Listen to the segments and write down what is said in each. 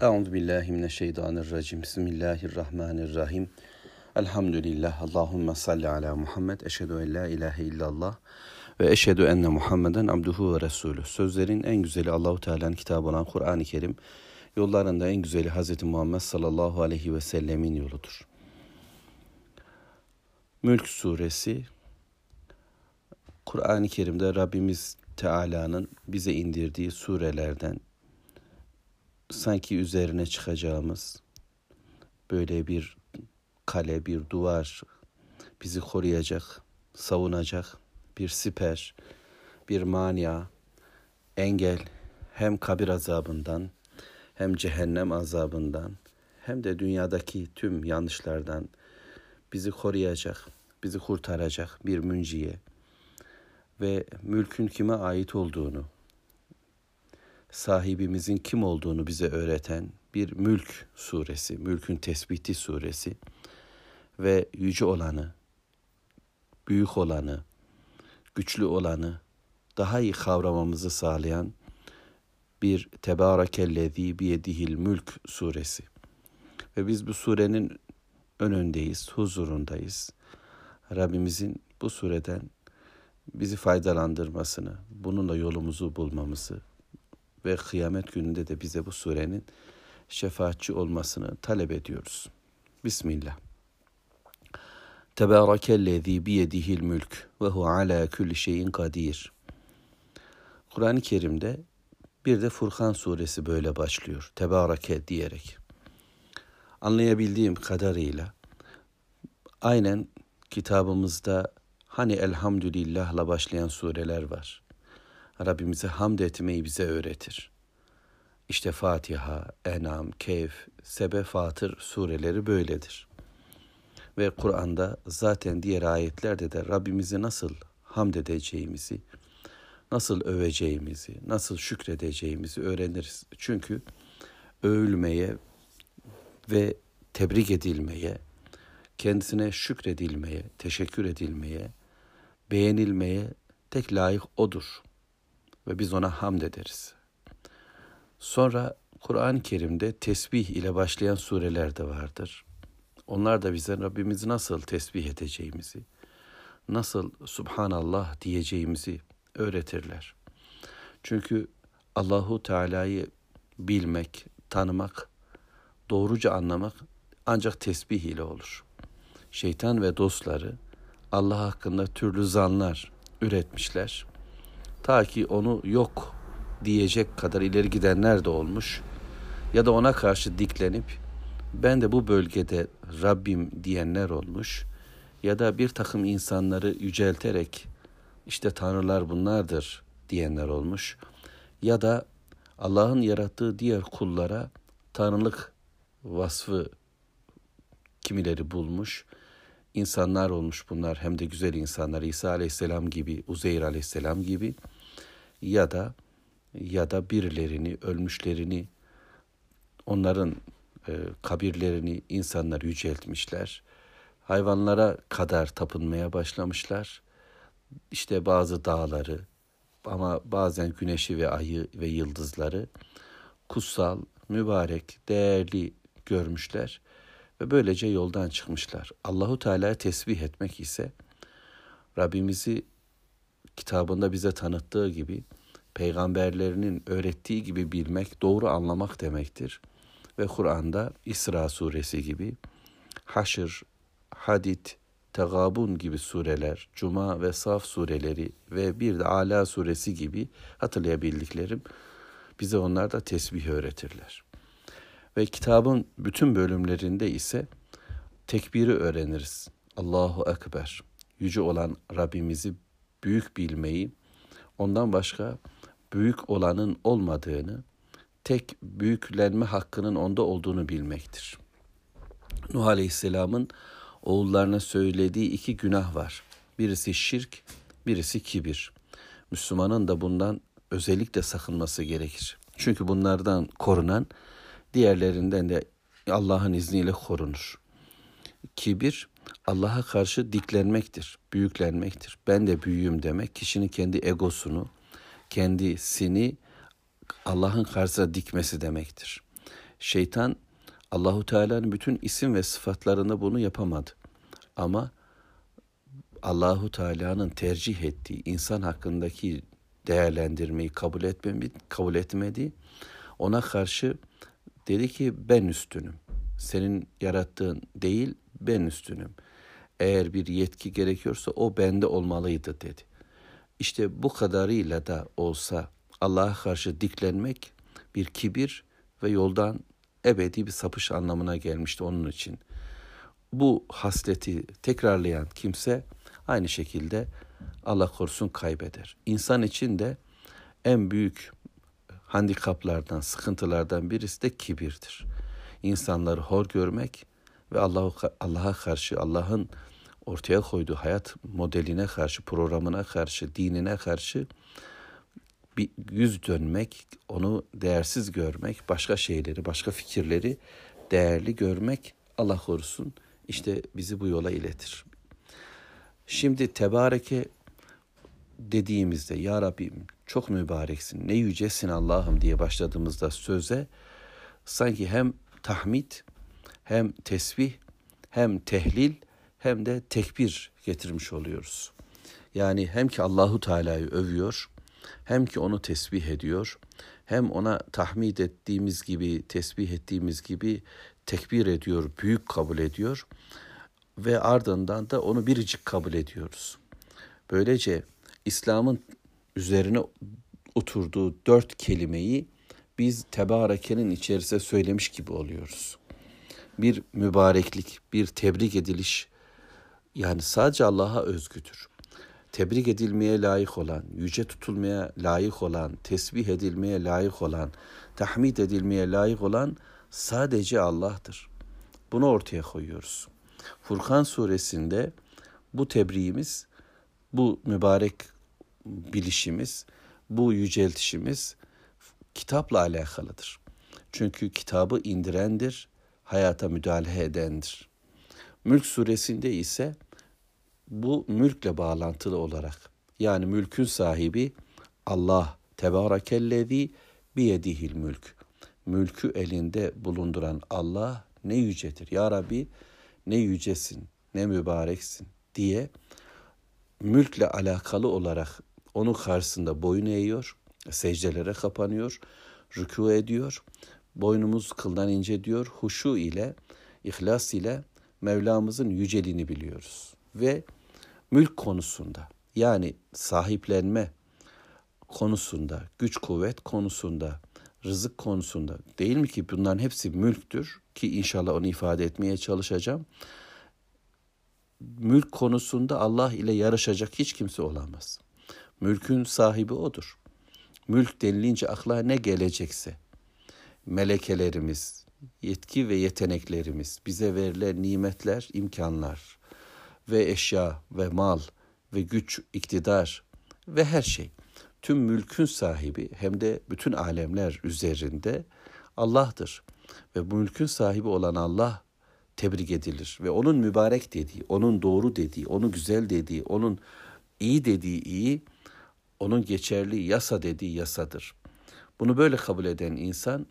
Euzu billahi mineşşeytanirracim. Bismillahirrahmanirrahim. Elhamdülillah. Allahumme salli ala Muhammed. Eşhedü en la ilahe illallah ve eşhedü enne Muhammeden abduhu ve resulü. Sözlerin en güzeli Allahu Teala'nın kitabı olan Kur'an-ı Kerim. Yollarında en güzeli Hz. Muhammed sallallahu aleyhi ve sellemin yoludur. Mülk suresi Kur'an-ı Kerim'de Rabbimiz Teala'nın bize indirdiği surelerden sanki üzerine çıkacağımız böyle bir kale, bir duvar bizi koruyacak, savunacak bir siper, bir mania, engel hem kabir azabından hem cehennem azabından hem de dünyadaki tüm yanlışlardan bizi koruyacak, bizi kurtaracak bir münciye ve mülkün kime ait olduğunu, sahibimizin kim olduğunu bize öğreten bir mülk suresi, mülkün tesbiti suresi ve yüce olanı, büyük olanı, güçlü olanı daha iyi kavramamızı sağlayan bir Tebârekellezî biyedihil mülk suresi. Ve biz bu surenin önündeyiz, huzurundayız. Rabbimizin bu sureden bizi faydalandırmasını, bununla yolumuzu bulmamızı ve kıyamet gününde de bize bu surenin şefaatçi olmasını talep ediyoruz. Bismillah. Tebârekellezî biyedihil mülk ve hu alâ külli şeyin kadir. Kur'an-ı Kerim'de bir de Furkan suresi böyle başlıyor. Tebareke diyerek. Anlayabildiğim kadarıyla aynen kitabımızda hani elhamdülillahla başlayan sureler var. Rabbimize hamd etmeyi bize öğretir. İşte Fatiha, Enam, Keyf, Sebe, Fatır sureleri böyledir. Ve Kur'an'da zaten diğer ayetlerde de Rabbimizi nasıl hamd edeceğimizi, nasıl öveceğimizi, nasıl şükredeceğimizi öğreniriz. Çünkü övülmeye ve tebrik edilmeye, kendisine şükredilmeye, teşekkür edilmeye, beğenilmeye tek layık odur ve biz ona hamd ederiz. Sonra Kur'an-ı Kerim'de tesbih ile başlayan sureler de vardır. Onlar da bize Rabbimizi nasıl tesbih edeceğimizi, nasıl Subhanallah diyeceğimizi öğretirler. Çünkü Allahu Teala'yı bilmek, tanımak, doğruca anlamak ancak tesbih ile olur. Şeytan ve dostları Allah hakkında türlü zanlar üretmişler. Ta ki onu yok diyecek kadar ileri gidenler de olmuş. Ya da ona karşı diklenip ben de bu bölgede Rabbim diyenler olmuş. Ya da bir takım insanları yücelterek işte tanrılar bunlardır diyenler olmuş. Ya da Allah'ın yarattığı diğer kullara tanrılık vasfı kimileri bulmuş. İnsanlar olmuş bunlar hem de güzel insanlar İsa aleyhisselam gibi, Uzeyr aleyhisselam gibi ya da ya da birilerini, ölmüşlerini, onların e, kabirlerini insanlar yüceltmişler. Hayvanlara kadar tapınmaya başlamışlar. İşte bazı dağları ama bazen güneşi ve ayı ve yıldızları kutsal, mübarek, değerli görmüşler ve böylece yoldan çıkmışlar. Allahu Teala'ya tesbih etmek ise Rabbimizi kitabında bize tanıttığı gibi peygamberlerinin öğrettiği gibi bilmek, doğru anlamak demektir. Ve Kur'an'da İsra suresi gibi, Haşr, Hadid, Tegabun gibi sureler, Cuma ve Saf sureleri ve bir de Ala suresi gibi hatırlayabildiklerim bize onlar da tesbih öğretirler. Ve kitabın bütün bölümlerinde ise tekbiri öğreniriz. Allahu Ekber. Yüce olan Rabbimizi büyük bilmeyi, ondan başka büyük olanın olmadığını, tek büyüklenme hakkının onda olduğunu bilmektir. Nuh Aleyhisselam'ın oğullarına söylediği iki günah var. Birisi şirk, birisi kibir. Müslümanın da bundan özellikle sakınması gerekir. Çünkü bunlardan korunan diğerlerinden de Allah'ın izniyle korunur. Kibir Allah'a karşı diklenmektir, büyüklenmektir. Ben de büyüğüm demek kişinin kendi egosunu, kendisini Allah'ın karşısına dikmesi demektir. Şeytan Allahu Teala'nın bütün isim ve sıfatlarında bunu yapamadı. Ama Allahu Teala'nın tercih ettiği insan hakkındaki değerlendirmeyi kabul etmemi kabul etmedi. Ona karşı dedi ki ben üstünüm. Senin yarattığın değil ben üstünüm. Eğer bir yetki gerekiyorsa o bende olmalıydı dedi. İşte bu kadarıyla da olsa Allah'a karşı diklenmek bir kibir ve yoldan ebedi bir sapış anlamına gelmişti onun için. Bu hasleti tekrarlayan kimse aynı şekilde Allah korusun kaybeder. İnsan için de en büyük handikaplardan, sıkıntılardan birisi de kibirdir. İnsanları hor görmek ve Allah'a Allah'a karşı, Allah'ın ortaya koyduğu hayat modeline karşı, programına karşı, dinine karşı bir yüz dönmek, onu değersiz görmek, başka şeyleri, başka fikirleri değerli görmek Allah korusun işte bizi bu yola iletir. Şimdi tebareke dediğimizde ya Rabbim çok mübareksin, ne yücesin Allah'ım diye başladığımızda söze sanki hem tahmid hem tesbih hem tehlil hem de tekbir getirmiş oluyoruz. Yani hem ki Allahu Teala'yı övüyor, hem ki onu tesbih ediyor, hem ona tahmid ettiğimiz gibi, tesbih ettiğimiz gibi tekbir ediyor, büyük kabul ediyor ve ardından da onu biricik kabul ediyoruz. Böylece İslam'ın üzerine oturduğu dört kelimeyi biz tebarekenin içerisine söylemiş gibi oluyoruz. Bir mübareklik, bir tebrik ediliş yani sadece Allah'a özgüdür. Tebrik edilmeye layık olan, yüce tutulmaya layık olan, tesbih edilmeye layık olan, tahmid edilmeye layık olan sadece Allah'tır. Bunu ortaya koyuyoruz. Furkan suresinde bu tebriğimiz, bu mübarek bilişimiz, bu yüceltişimiz kitapla alakalıdır. Çünkü kitabı indirendir, hayata müdahale edendir. Mülk suresinde ise bu mülkle bağlantılı olarak yani mülkün sahibi Allah tebarekellezi biyedihil mülk. Mülkü elinde bulunduran Allah ne yücedir. Ya Rabbi ne yücesin, ne mübareksin diye mülkle alakalı olarak onun karşısında boyun eğiyor, secdelere kapanıyor, rükû ediyor. Boynumuz kıldan ince diyor. Huşu ile, ihlas ile Mevlamızın yüceliğini biliyoruz. Ve mülk konusunda yani sahiplenme konusunda, güç kuvvet konusunda, rızık konusunda değil mi ki bunların hepsi mülktür ki inşallah onu ifade etmeye çalışacağım. Mülk konusunda Allah ile yarışacak hiç kimse olamaz. Mülkün sahibi odur. Mülk denilince akla ne gelecekse melekelerimiz, yetki ve yeteneklerimiz, bize verilen nimetler, imkanlar ve eşya ve mal ve güç, iktidar ve her şey. Tüm mülkün sahibi hem de bütün alemler üzerinde Allah'tır. Ve bu mülkün sahibi olan Allah tebrik edilir ve onun mübarek dediği, onun doğru dediği, onun güzel dediği, onun iyi dediği iyi, onun geçerli yasa dediği yasadır. Bunu böyle kabul eden insan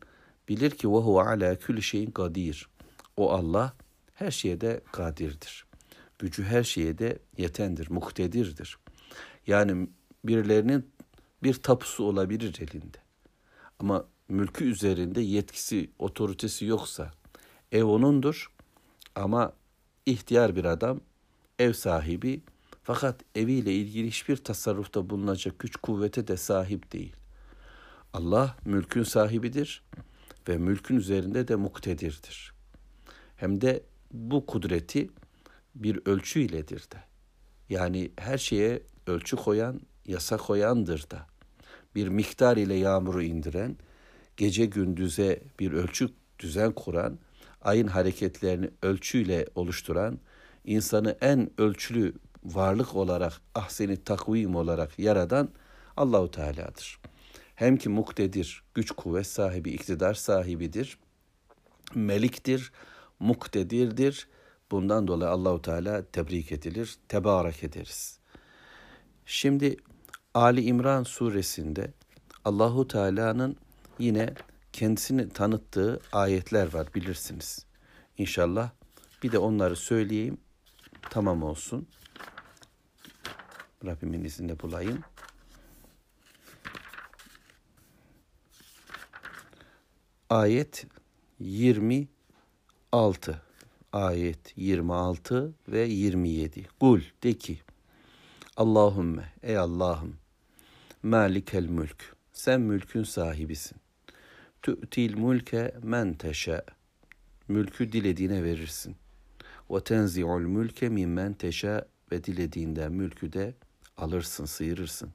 bilir ki ve ala külli şeyin kadir. O Allah her şeye de kadirdir. Gücü her şeye de yetendir, muhtedirdir. Yani birilerinin bir tapusu olabilir elinde. Ama mülkü üzerinde yetkisi, otoritesi yoksa ev onundur ama ihtiyar bir adam, ev sahibi fakat eviyle ilgili hiçbir tasarrufta bulunacak güç kuvvete de sahip değil. Allah mülkün sahibidir ve mülkün üzerinde de muktedirdir. Hem de bu kudreti bir ölçü iledir de. Yani her şeye ölçü koyan, yasa koyandır da. Bir miktar ile yağmuru indiren, gece gündüze bir ölçü düzen kuran, ayın hareketlerini ölçüyle oluşturan, insanı en ölçülü varlık olarak, ahseni takvim olarak yaradan Allahu Teala'dır. Hem ki muktedir, güç kuvvet sahibi, iktidar sahibidir, meliktir, muktedirdir. Bundan dolayı Allahu Teala tebrik edilir, tebarek ederiz. Şimdi Ali İmran suresinde Allahu Teala'nın yine kendisini tanıttığı ayetler var bilirsiniz. İnşallah bir de onları söyleyeyim tamam olsun. Rabbimin izniyle bulayım. Ayet 26. Ayet 26 ve 27. Kul de ki Allahümme ey Allah'ım malikel mülk sen mülkün sahibisin. Tü'til mülke men teşe mülkü dilediğine verirsin. Ve tenzi'ul mülke mimmen teşe ve dilediğinden mülkü de alırsın, sıyırırsın.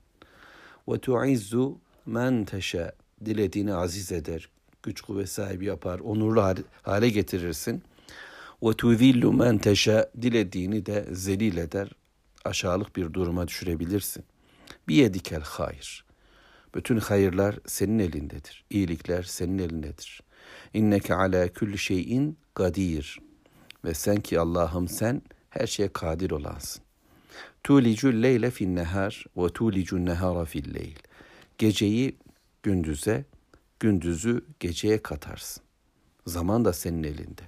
Ve tu'izzu men teşe dilediğini aziz eder, güç kuvvet sahibi yapar, onurlu hale getirirsin. Ve tuzillu men teşe dilediğini de zelil eder, aşağılık bir duruma düşürebilirsin. Biyedikel hayır. Bütün hayırlar senin elindedir. İyilikler senin elindedir. İnneke ala kulli şeyin kadir. Ve sen ki Allah'ım sen her şeye kadir olansın. Tulicul leyle fin nehar ve tulicun nehara fil leyl. Geceyi gündüze, gündüzü geceye katarsın. Zaman da senin elinde.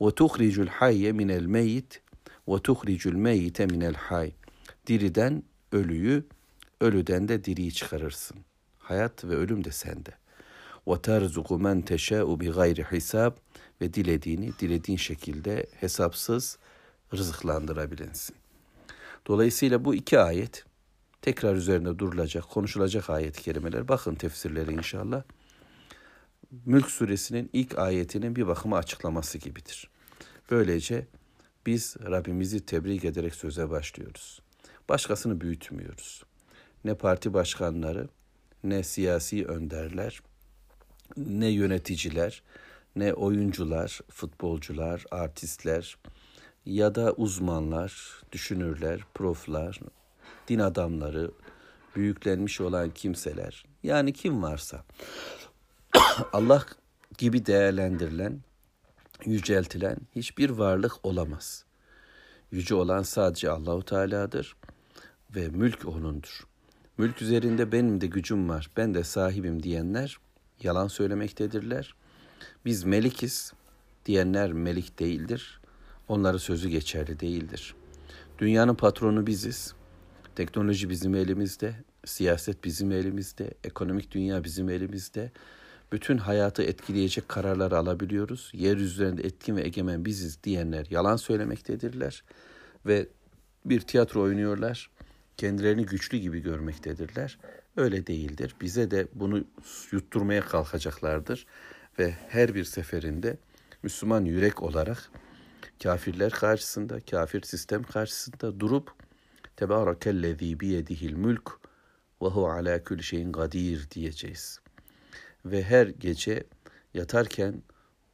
Ve tuhricul hayye minel meyit ve tuhricul meyite minel hay. Diriden ölüyü, ölüden de diriyi çıkarırsın. Hayat ve ölüm de sende. Ve terzuku men teşâ'u bi gayri hisab ve dilediğini dilediğin şekilde hesapsız rızıklandırabilirsin. Dolayısıyla bu iki ayet tekrar üzerinde durulacak, konuşulacak ayet-i kerimeler. Bakın tefsirleri inşallah. Mülk suresinin ilk ayetinin bir bakıma açıklaması gibidir. Böylece biz Rabbimizi tebrik ederek söze başlıyoruz. Başkasını büyütmüyoruz. Ne parti başkanları, ne siyasi önderler, ne yöneticiler, ne oyuncular, futbolcular, artistler ya da uzmanlar, düşünürler, proflar, din adamları, büyüklenmiş olan kimseler, yani kim varsa Allah gibi değerlendirilen, yüceltilen hiçbir varlık olamaz. Yüce olan sadece Allahu Teala'dır ve mülk onundur. Mülk üzerinde benim de gücüm var, ben de sahibim diyenler yalan söylemektedirler. Biz melikiz diyenler melik değildir. Onların sözü geçerli değildir. Dünyanın patronu biziz. Teknoloji bizim elimizde, siyaset bizim elimizde, ekonomik dünya bizim elimizde. Bütün hayatı etkileyecek kararlar alabiliyoruz. Yeryüzünde etkin ve egemen biziz diyenler yalan söylemektedirler ve bir tiyatro oynuyorlar. Kendilerini güçlü gibi görmektedirler. Öyle değildir. Bize de bunu yutturmaya kalkacaklardır ve her bir seferinde Müslüman yürek olarak kafirler karşısında, kafir sistem karşısında durup Tebârakellezî biyedihil mülk ve hu alâ külli şeyin kadir diyeceğiz. Ve her gece yatarken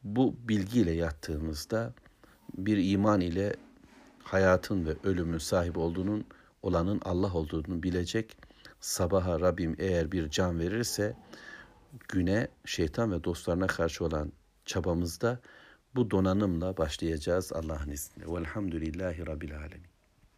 bu bilgiyle yattığımızda bir iman ile hayatın ve ölümün sahip olduğunun olanın Allah olduğunu bilecek. Sabaha Rabbim eğer bir can verirse güne şeytan ve dostlarına karşı olan çabamızda bu donanımla başlayacağız Allah'ın izniyle. Velhamdülillahi Rabbil Alemin.